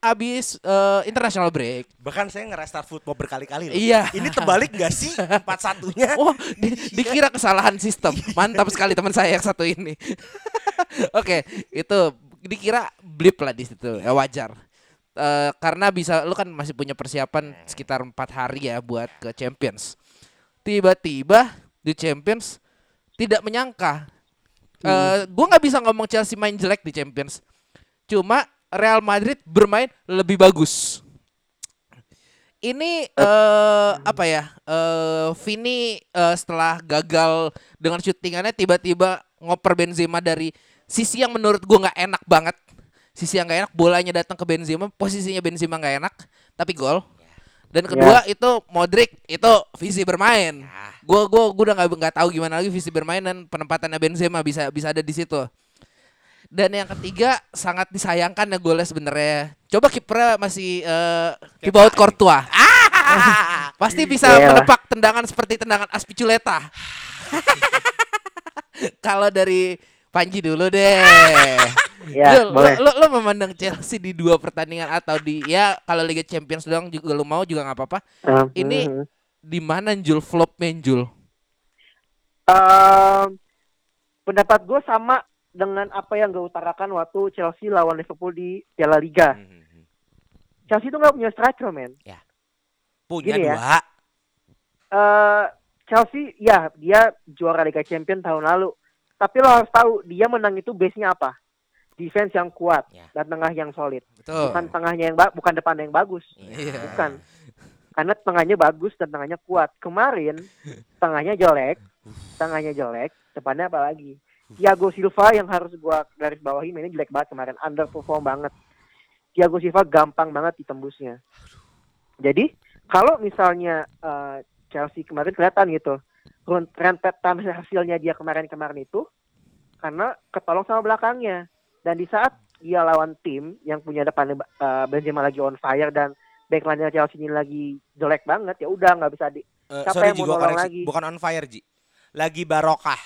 abis eh, international break. Bahkan saya ngerestart football berkali-kali loh. Iya. Ini terbalik gak sih empat satunya? Oh, di- dikira kesalahan sistem. Mantap sekali teman saya yang satu ini. Oke, itu dikira blip lah di situ. Ya wajar. Eh, karena bisa lu kan masih punya persiapan sekitar empat hari ya buat ke Champions. Tiba-tiba di Champions tidak menyangka. Eh, gua nggak bisa ngomong Chelsea main jelek di Champions. Cuma Real Madrid bermain lebih bagus. Ini eh apa ya? Eh Vini eh, setelah gagal dengan syutingannya tiba-tiba ngoper Benzema dari sisi yang menurut gua nggak enak banget. Sisi yang nggak enak bolanya datang ke Benzema, posisinya Benzema nggak enak, tapi gol. Dan kedua itu Modric itu visi bermain. Gua gua gua udah nggak nggak tahu gimana lagi visi bermain dan penempatannya Benzema bisa bisa ada di situ. Dan yang ketiga sangat disayangkan ya golnya sebenarnya. Coba kipernya masih eh di bawah Courtois. Pasti bisa Iyalah. menepak tendangan seperti tendangan Aspiculeta. Kalau dari Panji dulu deh. Ya, lu, boleh. lu, lu memandang Chelsea di dua pertandingan atau di ya kalau Liga Champions doang juga lu mau juga nggak apa-apa. Um, Ini- mhm. Di mana Jul flopnya Jul? Ehm, pendapat gue sama dengan apa yang gue utarakan waktu Chelsea lawan Liverpool di Piala Liga. Mhm. Chelsea itu nggak punya striker, men. Punya Gini ya. dua. Eh, Chelsea, ya dia juara Liga Champions tahun lalu. Tapi lo harus tahu dia menang itu base-nya apa? Defense yang kuat Ya. dan tengah yang solid. Betul. Bukan tengahnya yang ba- bukan depannya yang bagus. Iya. Bukan. Karena tengahnya bagus dan tengahnya kuat. Kemarin tengahnya jelek, tengahnya jelek, depannya apa lagi? Thiago Silva yang harus gua garis bawahi mainnya jelek banget kemarin, underperform banget. Thiago Silva gampang banget ditembusnya. Jadi kalau misalnya eh, Chelsea kemarin kelihatan gitu, rentetan hasilnya dia kemarin-kemarin itu karena ketolong sama belakangnya. Dan di saat dia lawan tim yang punya depannya eh, Benzema lagi on fire dan backline Chelsea ini lagi jelek banget ya udah nggak bisa di Siapa sorry yang mau nolong lagi? Bukan on fire Ji. Lagi barokah.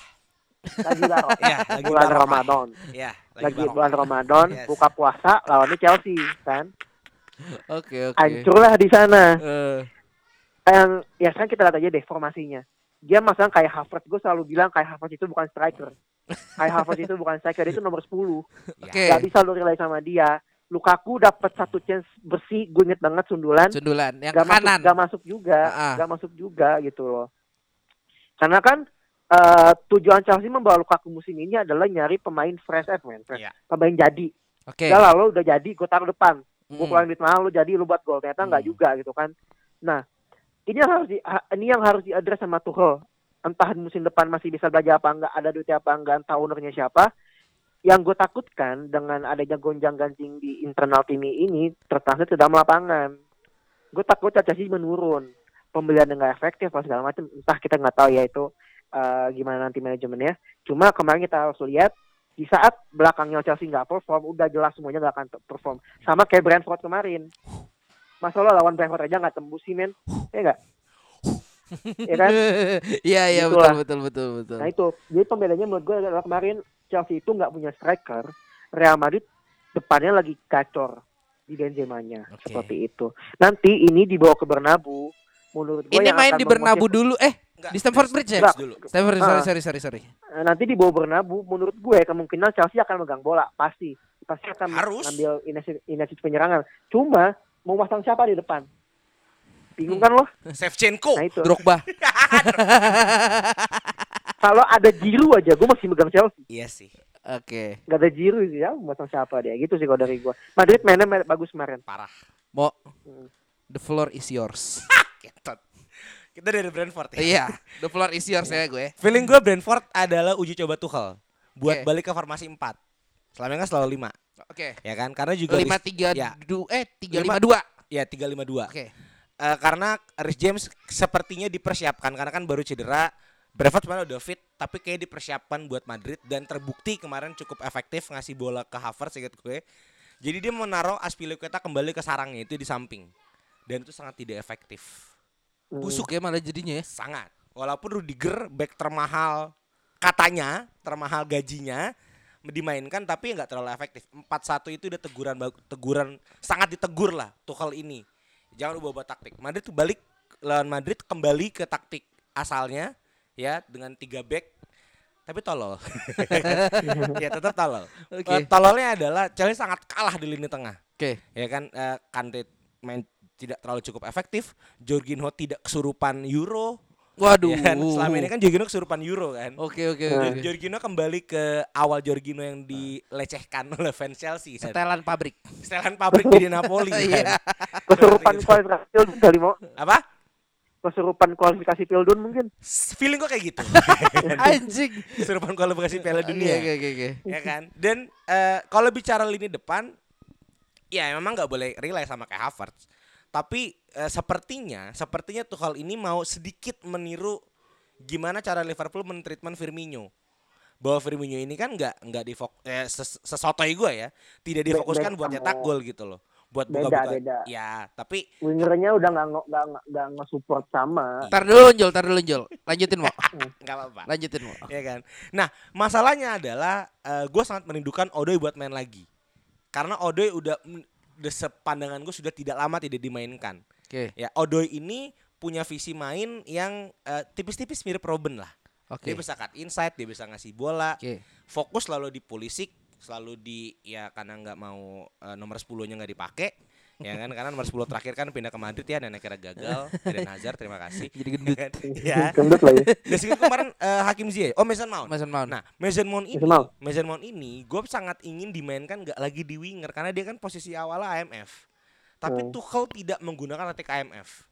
Lagi. Iya, lagi bulan barokah. Ramadan. Ya, Lagi bulan Ramadan, Yes. buka puasa lawannya Chelsea kan. Oke oke. Hancurlah di sana. Eh, Yang ya sekarang kita lihat aja deh formasinya. Dia masang kayak Havertz, gue selalu bilang kayak Havertz itu bukan striker. kayak Havertz itu bukan striker, dia itu nomor 10. Ya. Oke. Gak bisa lu rely sama dia. Lukaku dapat satu chance bersih, gue inget banget sundulan. Sundulan yang gak kanan. Masuk, gak masuk juga, Ah. gak masuk juga gitu loh. Karena kan eh, tujuan Chelsea membawa Lukaku musim ini adalah nyari pemain fresh eh, pemain fresh, Iya. pemain jadi. Oke. Udah lalu udah jadi, gue taruh depan. Gue Hmm. keluarin duit mahal, lu jadi lu buat gol. Ternyata nggak Hmm. juga gitu kan. Nah, ini yang harus di, ini yang harus diadres sama Tuchel. Entah musim depan masih bisa belajar apa enggak, ada duitnya apa enggak, entah ownernya siapa. Yang gue takutkan dengan adanya gonjang ganjing di internal tim ini tertranslate ke dalam lapangan. Gue takut Chelsea menurun. Pembelian yang nggak efektif atau segala macam. Entah kita nggak tahu ya itu eh, gimana nanti manajemennya. Cuma kemarin kita harus lihat di saat belakangnya Chelsea nggak perform, udah jelas semuanya nggak akan perform. Sama kayak Brentford kemarin. Masa lo lawan Brentford aja nggak tembus sih men? Ya nggak? ya kan? Iya iya betul betul betul betul. Nah itu, jadi pembedanya menurut gue adalah kemarin Chelsea itu nggak punya striker, Real Madrid depannya lagi gacor di Benzema-nya Oke. seperti itu. Nanti ini dibawa ke Bernabeu, menurut gue Ini main di memotiv- dulu. Eh, Enggak, di Stamford Bridge- ya? Bridge dulu. Stamford sorry Ah. sorry sorry sorry. Eh, nanti dibawa Bernabeu, menurut gue kemungkinan Chelsea akan megang bola pasti, pasti akan Harus. ngambil inisiatif, penyerangan. Cuma mau masang siapa di depan? Bingung kan lo? Shevchenko. Nah itu. Drogba. Kalau ada Giroud aja, gue masih megang Chelsea. Iya sih. Oke. Gak ada Giroud sih ya, mau masang siapa dia? Gitu sih kalau dari gue. Madrid mainnya ma- bagus kemarin. Parah. Mo Hmm. The floor is yours. Kita dari Brentford ya. Iya, the floor is yours ya gue. Feeling gue Brentford adalah uji coba Tuchel buat Oke. balik ke formasi 4. Selama kan selalu 5, Oke. ya kan? Karena juga Lima Rhys- tiga ya, du eh tiga Lima- lima dua. ya 352. Oke. Eh, karena Rhys James sepertinya dipersiapkan karena kan baru cedera. Brentford sebenarnya udah fit tapi kayak dipersiapkan buat Madrid dan terbukti kemarin cukup efektif ngasih bola ke Havertz ingat gue. Jadi dia menaruh Aspilicueta kembali ke sarangnya itu di samping. Dan itu sangat tidak efektif. Busuk ya malah jadinya ya. Sangat. Walaupun Rudiger back termahal katanya, termahal gajinya dimainkan tapi nggak terlalu efektif. 4-1 itu udah teguran teguran sangat ditegur lah Tuchel ini. Jangan ubah-ubah taktik. Madrid tuh balik lawan Madrid kembali ke taktik asalnya ya dengan tiga back tapi tolol. ya tetap tolol. Eh, tololnya adalah Chelsea sangat kalah di lini tengah Oke. ya kan eh, Kante main tidak terlalu cukup efektif Jorginho tidak kesurupan Euro Waduh. ya kan? selama ini kan Jorginho kesurupan Euro kan Oke oke Nah. oke. Jor- Jorginho kembali ke awal Jorginho yang dilecehkan oleh fans Chelsea kan? Setelan pabrik. setelan pabrik di Napoli Iya. kan? Kesurupan Gitu. kualifikasi Pildun kali mau. apa Kesurupan kualifikasi Pildun mungkin. Feeling kok kayak gitu Anjing. kesurupan kualifikasi Piala Dunia oke oke, oke. ya kan dan eh, kalau bicara lini depan ya memang nggak boleh rely sama kayak Havertz tapi eh, sepertinya sepertinya Tuchel ini mau sedikit meniru gimana cara Liverpool mentreatment Firmino bahwa Firmino ini kan nggak nggak difok eh, ses- sesotoy gue ya tidak difokuskan Be- buat nyetak gol gitu loh buat Beda, buka-buka beda. ya tapi Wingernya udah nggak nggak nggak- nggak nge-support sama. Tar dulu Jol, tar dulu Jol. Lanjutin mau. nggak apa-apa Lanjutin mau. ya kan. Nah, masalahnya adalah gue sangat merindukan Odoi buat main lagi. Karena Odoi udah sepandangan gue sudah tidak lama tidak dimainkan. Oke. Ya, Odoi ini punya visi main yang eh, tipis-tipis mirip Robin lah. Oke. Dia bisa cut inside, dia bisa ngasih bola. Oke. Fokus selalu di Pulisic, selalu di ya karena nggak mau eh, nomor 10-nya nggak dipakai. Ya kan karena nomor 10 terakhir kan pindah ke Madrid ya dan akhirnya gagal Eden Hazard terima kasih Jadi gendut. ya Gendut lah ya. kemarin eh, Hakim Ziyech oh Mason Mount Mason Mount. Nah, Mason Mount ini, Mason Mount. Mason Mount ini, gue sangat ingin dimainkan gak lagi di winger karena dia kan posisi awalnya AMF. Tapi Hmm. Tuchel tidak menggunakan taktik AMF.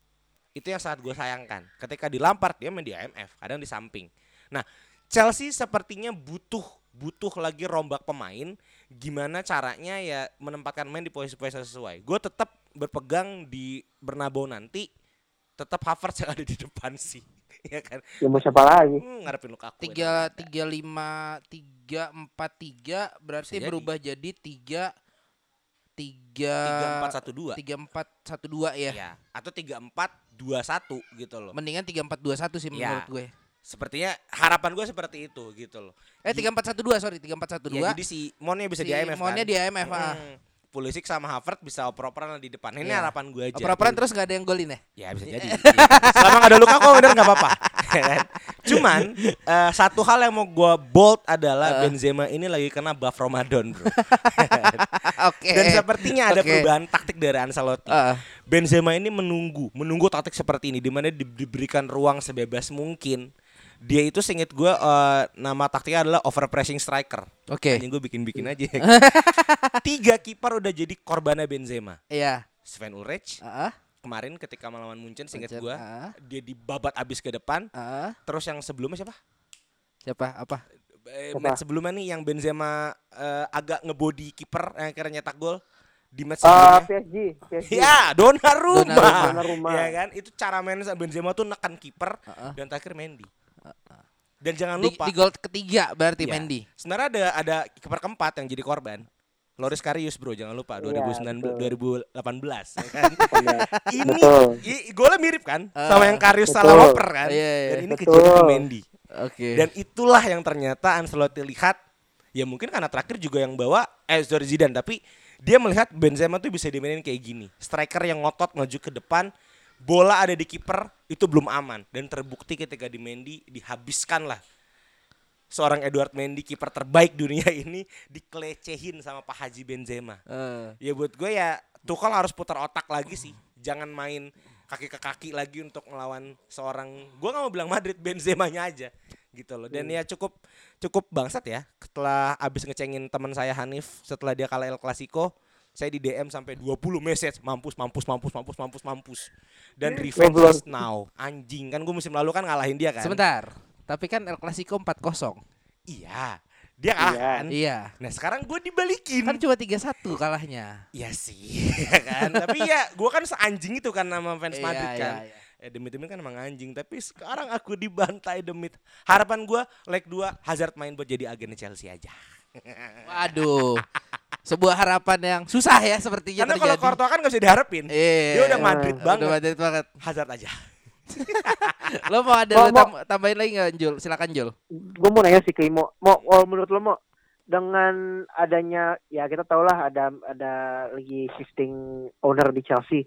Itu yang sangat gue sayangkan. Ketika di Lampard dia main di AMF, kadang di samping. Nah, Chelsea sepertinya butuh butuh lagi rombak pemain. Gimana caranya ya menempatkan main di posisi-posisi sesuai. Gue tetap berpegang di Bernabeu nanti. Tetap Havertz yang ada di depan sih, ya kan? Ya mau siapa lagi? Hmm, ngarepin Lukaku. tiga tiga lima tiga empat tiga berarti Bisa jadi. berubah jadi tiga tiga tiga empat satu dua tiga empat satu dua ya ya atau tiga empat 3-4-2-1 gitu loh. Mendingan 3-4-2-1 sih Ya. menurut gue. Sepertinya harapan gue seperti itu gitu loh. Eh 3-4-1-2 sorry 3-4-1-2. Ya, jadi si Monnya bisa si di IMF Monnya kan. di IMF, ah. Hmm. Pulisic sama Havertz bisa oper-operan di depan. Ini Iya. harapan gue aja. Oper-operan terus nggak ada yang golin ya? Ya bisa jadi. Iya. Selama gak ada luka kok bener nggak apa-apa. Ya? Cuman eh, satu hal yang mau gue bold adalah Benzema ini lagi kena buff Ramadan bro. Oke. Dan sepertinya ada perubahan taktik dari Ancelotti. Ah. Benzema ini menunggu, menunggu taktik seperti ini, di mana di- diberikan ruang sebebas mungkin. Dia itu singkat gue eh, nama taktiknya adalah overpressing striker. Oke. Anjing gue bikin-bikin aja. Tiga kiper udah jadi korbannya Benzema. Iya. Sven Ulreich Ah, kemarin ketika melawan Munchen singkat gue ah. dia dibabat abis ke depan. ah. Terus yang sebelumnya siapa? Siapa? Apa? Eh, match sebelumnya nih yang Benzema eh, agak ngebody kiper yang akhirnya nyetak gol di match Ah, sebelumnya. PSG, PSG. Ya, Donnarumma. Donnarumma. Donnarumma. Ya kan? Itu cara main Benzema tuh nekan kiper Ah, ah. dan terakhir Mendy. Dan jangan Di, lupa di gol ketiga berarti ya, Mendy. Sebenarnya ada ada kiper keempat yang jadi korban. Loris Karius bro, jangan lupa Iya, 2019 betul. 2018 ya kan. Iya. ini golnya mirip kan Ah, sama yang Karius betul. salah oper kan. Iya, iya. Dan ini Betul. kejadian ke Mendy. Oke. Dan itulah yang ternyata Ancelotti lihat ya mungkin karena terakhir juga yang bawa eh sorry Zidane tapi dia melihat Benzema tuh bisa dimainin kayak gini. Striker yang ngotot maju ke depan, bola ada di kiper itu belum aman dan terbukti ketika di Mendy dihabiskan lah. Seorang Edward Mendy kiper terbaik dunia ini dikelecehin sama Pak Haji Benzema. Eh, Ya buat gue ya Tuchel harus putar otak lagi sih. Jangan main kaki ke kaki lagi untuk melawan seorang gue nggak mau bilang Madrid Benzemanya aja gitu loh. Dan ya cukup cukup bangsat ya. Setelah abis ngecengin teman saya Hanif setelah dia kalah El Clasico, saya di DM sampai 20 message mampus mampus mampus mampus mampus mampus. Dan revenge Goblok. is now. Anjing kan gue musim lalu kan ngalahin dia kan. Sebentar. Tapi kan El Clasico 4-0. Iya. Dia kalah Iya. kan. Iya. Nah sekarang gue dibalikin. Kan cuma 3-1 kalahnya. Iya sih, ya kan. Tapi ya, gue kan seanjing itu kan nama fans Iya, Madrid iya, kan. iya. Ya demi-demi kan emang anjing. Tapi sekarang aku dibantai demi harapan gue leg 2 Hazard main buat jadi agen Chelsea aja. Waduh. Sebuah harapan yang susah ya sepertinya Karena kalau. Courtois kan gak bisa diharapin. Iya. Dia udah Madrid Udah banget. Madrid banget. Hazard aja. Lo mau ada Mau- lo tam- tambahin lagi nggak Jul? Silakan Jul. gue mau nanya sih ke Imo, mau oh, menurut lo mau dengan adanya ya kita tahu lah ada ada lagi shifting owner di Chelsea,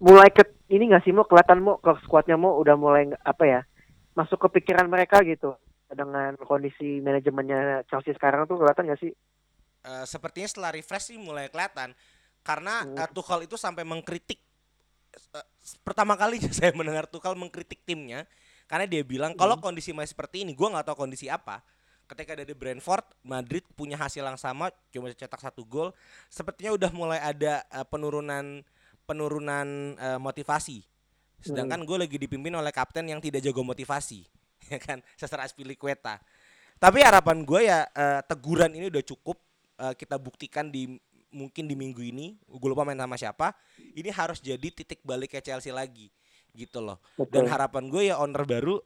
mulai ke ini nggak sih mau kelihatan mau ke skuadnya mau udah mulai apa ya masuk ke pikiran mereka gitu dengan kondisi manajemennya Chelsea sekarang tuh kelihatan nggak sih? Eh, sepertinya setelah refresh sih mulai kelihatan. Karena Hmm. eh, Tuchel itu sampai mengkritik. eh, pertama kalinya saya mendengar Tuchel mengkritik timnya. Karena dia bilang kalau kondisi masih seperti ini, gua nggak tahu kondisi apa. Ketika dari Brentford, Madrid punya hasil yang sama, cuma cetak satu gol. Sepertinya udah mulai ada eh, penurunan penurunan eh, motivasi. Sedangkan gue lagi dipimpin oleh kapten yang tidak jago motivasi, ya kan, Cesar Azpilicueta. Tapi harapan gue ya eh, teguran ini udah cukup eh, kita buktikan di mungkin di minggu ini. Gue lupa main sama siapa. Ini harus jadi titik balik ke Chelsea lagi, gitu loh. Dan Betul. harapan gue ya owner baru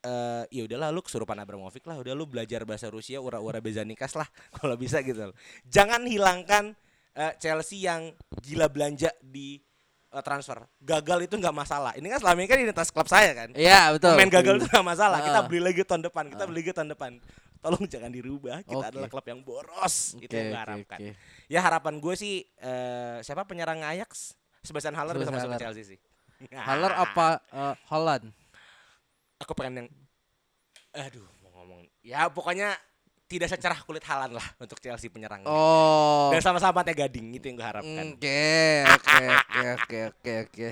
eh ya udahlah lu kesurupan Abramovich lah, udah lu belajar bahasa Rusia ura-ura Bezanikas lah kalau bisa gitu loh. Jangan hilangkan eh, Chelsea yang gila belanja di eh, transfer. Gagal itu nggak masalah. Ini kan selama ini kan identitas klub saya kan. Iya betul. Main gagal itu nggak masalah. Kita Ah. beli lagi tahun depan. Kita beli lagi tahun depan. Tolong jangan dirubah. Kita Oke. adalah klub yang boros. itu Oke, yang gue harapkan. oke. Ya harapan gue sih eh, siapa penyerang Ajax? Sebastian Haller bisa masuk ke. Chelsea sih. Haller apa eh, Holland? Aku pengen yang aduh mau ngomong. Ya pokoknya tidak secerah kulit Halan lah untuk Chelsea penyerangnya. Oh. Dan sama-sama teh gading itu yang gue harapkan. Oke, oke, oke, oke, oke, oke.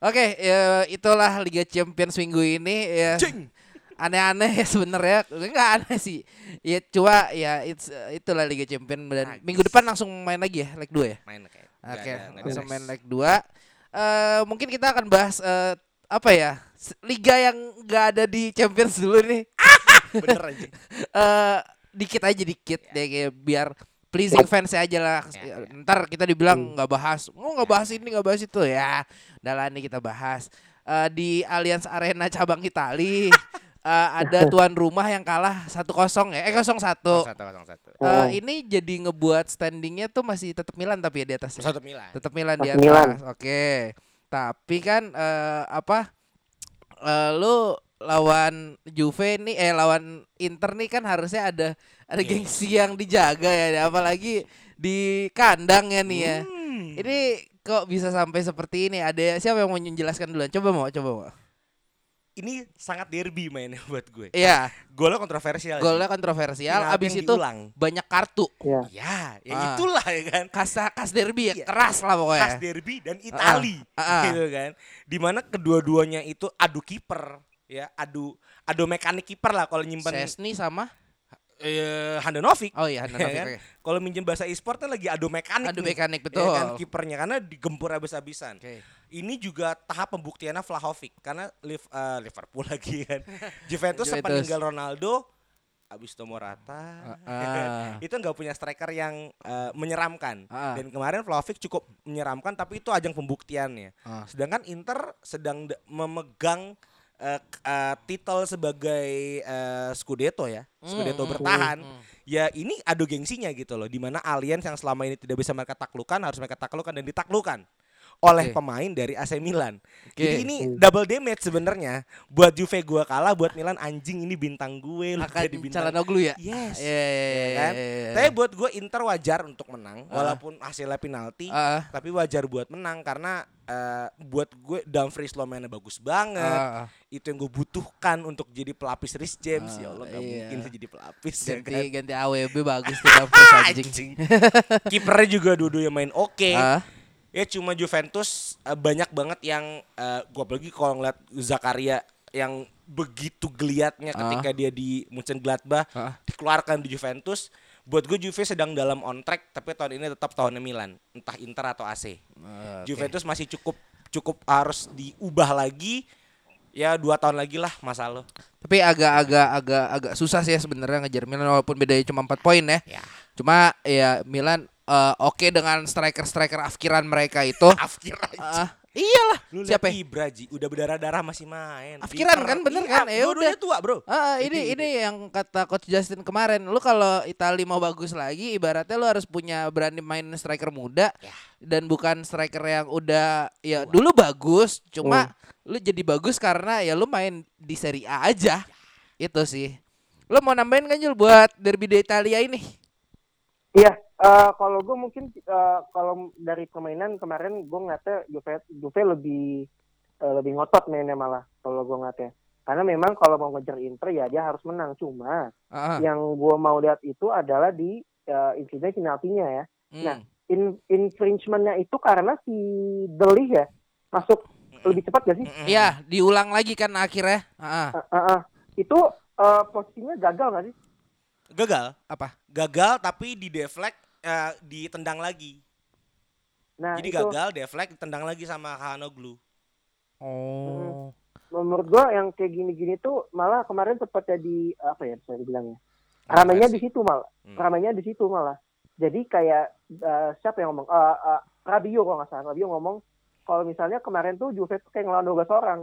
Oke, ya, itulah Liga Champions minggu ini ya. Cing. Aneh-aneh ya sebenarnya. Enggak aneh sih. Ya cuma ya it's, itulah Liga Champions dan Nice. minggu depan langsung main lagi ya leg 2 ya. Main kayak. nggak Oke, nggak ada langsung main leg 2. Eh mungkin kita akan bahas eh, apa ya? Liga yang enggak ada di Champions dulu nih. Bener aja. eh dikit aja dikit deh kayak biar pleasing fans aja lah. Ya, ya. Ntar kita dibilang nggak bahas, oh nggak bahas ini nggak bahas itu ya. Udah lah nih kita bahas Eh, di Allianz Arena cabang Itali eh, ada tuan rumah yang kalah 1-0 ya, eh 0-1. Satu kosong satu. Eh, ini jadi ngebuat standingnya tuh masih tetap Milan tapi ya di atasnya. Satu Milan. Tetap Milan di Tetap atas. Milan. Oke. Tapi kan eh, apa eh, lu lawan Juve nih eh lawan Inter nih kan harusnya ada ada gengsi yang dijaga ya apalagi di kandang ya nih ya. Hmm. Ini kok bisa sampai seperti ini? Ada siapa yang mau menjelaskan duluan? Coba mau, coba mau. Ini sangat derby mainnya buat gue. Iya, Golnya kontroversial. golnya kontroversial. Penalti Abis itu diulang. banyak kartu. Ya. Ya, ya Ah. itulah ya kan. Khas khas derby ya, Iya. keras lah pokoknya. Khas derby dan Itali Ah, ah. gitu kan. Di mana kedua-duanya itu adu kiper ya, adu adu mekanik kiper lah kalau nyimpen Sesni sama eh, Handanovic. Oh iya, Handanovic, Ya kan? oke. Kalau minjem bahasa e-sport kan lagi adu mekanik. Adu nih. mekanik, Ya betul. kan kipernya karena digempur habis-habisan. Oke. Ini juga tahap pembuktiannya Vlahovic karena Liv- eh, Liverpool lagi kan. Juventus sempat Juventus. tinggal Ronaldo habis itu Morata. Ah. itu nggak punya striker yang eh, menyeramkan. Ah. Dan kemarin Vlahovic cukup menyeramkan tapi itu ajang pembuktiannya. Ah. Sedangkan Inter sedang da- memegang eh, k- eh, titel sebagai eh, Scudetto ya. Scudetto Hmm, bertahan. hmm. Ya ini adu gengsinya gitu loh. Di mana Allianz yang selama ini tidak bisa mereka taklukkan harus mereka taklukkan dan ditaklukan oleh Oke. pemain dari AC Milan. Oke. Jadi ini double damage sebenarnya buat Juve gua kalah, buat Milan anjing ini bintang gue lu Akan jadi bintang. Calhanoglu ya? Yes. Iya, iya, iya, Ya kan? iya, iya. Tapi buat gue Inter wajar untuk menang Ah. walaupun hasilnya penalti. Ah, Tapi wajar buat menang karena eh, buat gue Dumfries lo mainnya bagus banget. ah. Itu yang gue butuhkan untuk jadi pelapis Rhys James. Ah, ya Allah gak iya. mungkin jadi pelapis ya ganti kan. ganti AWB bagus tuh Dumfries anjing. Anjing. Kipernya juga dua-duanya main oke. Ah, Ya cuma Juventus eh, banyak banget yang eh, gua apalagi kalau ngeliat Zakaria yang begitu geliatnya Ah. ketika dia di Mönchengladbach Ah. dikeluarkan di Juventus. Buat gue Juve sedang dalam on track tapi tahun ini tetap tahunnya Milan, entah Inter atau AC. ah, oke. Juventus masih cukup cukup harus diubah lagi. Ya dua tahun lagi lah masa lo. Tapi agak-agak agak agak susah sih ya sebenarnya ngejar Milan walaupun bedanya cuma 4 poin ya. Ya. Cuma ya Milan eh, oke dengan striker-striker afkiran mereka itu. Afkir aja. Ah, iyalah. Lu Siapa? lihat Ibra Ji, udah berdarah-darah masih main. Afkiran kan, bener Iya, kan? Ya udah. tua, Bro. Itu ini ini yang kata coach Justin kemarin, lu kalau Italia mau bagus lagi ibaratnya lu harus punya berani main striker muda Ya. dan bukan striker yang udah ya dulu bagus, cuma lu jadi bagus karena ya lu main di Serie A aja. Itu sih. Lu mau nambahin kan Jul buat derby di Italia ini? Iya, eh, kalau gue mungkin eh, kalau dari permainan kemarin gue ngeliatnya Juve, Juve lebih eh, lebih ngotot mainnya malah kalau gue ngeliatnya. Karena memang kalau mau ngejar Inter ya dia harus menang. Cuma Ah, yang gue mau lihat itu adalah di uh, insiden penaltinya ya. hmm. Nah, in, infringementnya itu karena si Deli ya masuk lebih cepat gak sih? Iya, diulang lagi kan akhirnya. Ah, Uh, uh, uh. Itu uh, posisinya gagal gak sih? Gagal. apa? Gagal tapi di deflect eh, ditendang lagi. Nah, Jadi itu gagal deflect ditendang lagi sama Hanoglu. Oh. menurut gue yang kayak gini-gini tuh malah kemarin sempat jadi apa ya bisa dibilangnya ramainya di situ malah Hmm. ramainya di situ malah jadi kayak uh, siapa yang ngomong uh, uh, Rabio kalau nggak salah Rabio ngomong kalau misalnya kemarin tuh Juve tuh kayak ngelawan 12 orang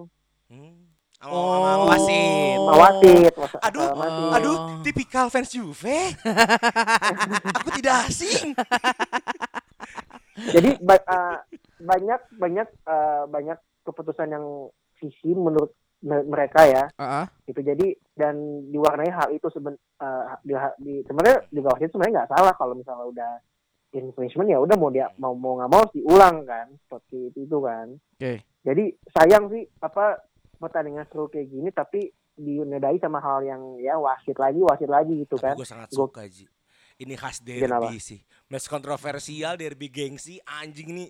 Hmm. Sama, wasit. Oh. sama wasit was- Aduh, uh, wasit. aduh, tipikal fans Juve. Aku tidak asing. jadi ba- uh, banyak banyak uh, banyak keputusan yang visi menurut me- mereka ya Ah, ah. itu jadi dan diwarnai hal itu seben uh, di, di sebenarnya juga wasit sebenarnya nggak salah kalau misalnya udah infringement ya udah mau dia mau mau nggak mau harus diulang kan seperti itu, itu kan Oke. jadi sayang sih apa pertandingan seru kayak gini tapi dinodai sama hal yang ya wasit lagi wasit lagi gitu kan Gue sangat Gua- suka Ji. Ini khas Kenapa? derby sih. Match kontroversial, derby gengsi, anjing ini.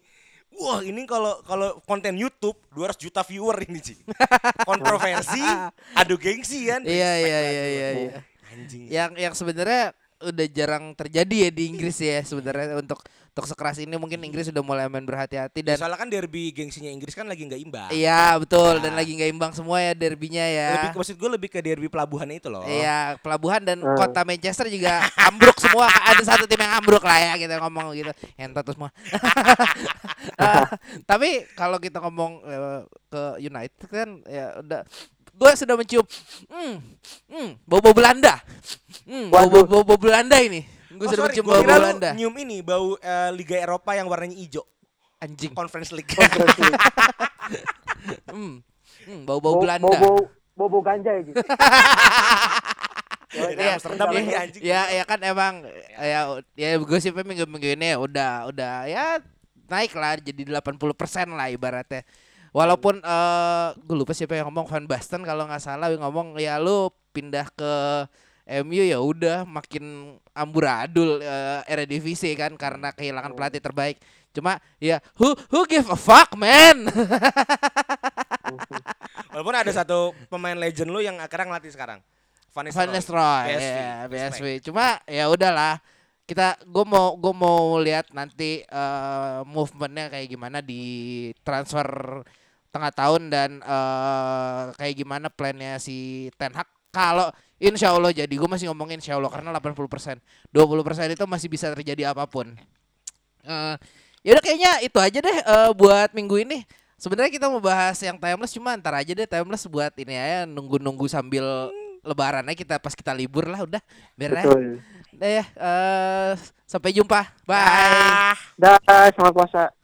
Wah ini kalau kalau konten YouTube 200 juta viewer ini Ji. Kontroversi, adu gengsi kan. Iya iya iya iya iya. Anjing. Yang yang sebenarnya udah jarang terjadi ya di Inggris ya sebenarnya untuk untuk sekeras ini mungkin Inggris sudah mulai main berhati-hati Ya, dan soalnya kan derby gengsinya Inggris kan lagi nggak imbang. iya betul dan Nah. lagi nggak imbang semua ya derbynya ya. Lebih ke- maksud gue lebih ke derby pelabuhan itu loh. Iya, pelabuhan dan Hmm. kota Manchester juga ambruk semua. Ada satu tim yang ambruk lah ya kita ngomong gitu. Entot tuh semua. Eh, tapi kalau kita ngomong eh, ke United kan ya udah gue sudah mencium hmm, hmm, bau-bau Belanda. Hmm, Waduh. bau-bau bau Belanda ini. Gue Oh, sudah mencium bau Belanda. nyium ini bau eh, Liga Eropa yang warnanya hijau. Anjing. Conference League. Conference League. Hmm. Hmm, bau-bau Bau- Belanda. Bau-bau bau ganja ya gitu. Iya, Amsterdam iya, lagi anjing. Ya, ya kan emang ya ya gosipnya minggu-minggu ini udah udah ya naik lah jadi 80% lah ibaratnya. Walaupun eh gue lupa siapa yang ngomong Van Basten kalau nggak salah yang ngomong ya lu pindah ke MU ya udah makin amburadul eh, Eredivisie kan karena kehilangan pelatih terbaik. Cuma ya who who give a fuck man. Walaupun ada satu pemain legend lu yang akhirnya ngelatih sekarang. Van Nistelrooy, ya, respect. BSV. Cuma ya udahlah. Kita gue mau gue mau lihat nanti eh, movementnya kayak gimana di transfer tengah tahun dan eh, kayak gimana plannya si Ten Hag kalau insya Allah jadi gue masih ngomongin insya Allah karena 80% 20% itu masih bisa terjadi apa pun Eh ya udah kayaknya itu aja deh eh, buat minggu ini sebenarnya kita mau bahas yang timeless cuma ntar aja deh timeless buat ini ya nunggu-nunggu sambil lebaran aja kita pas kita libur lah udah ya. Betul. Udah ya eh, sampai jumpa bye Dah, selamat puasa.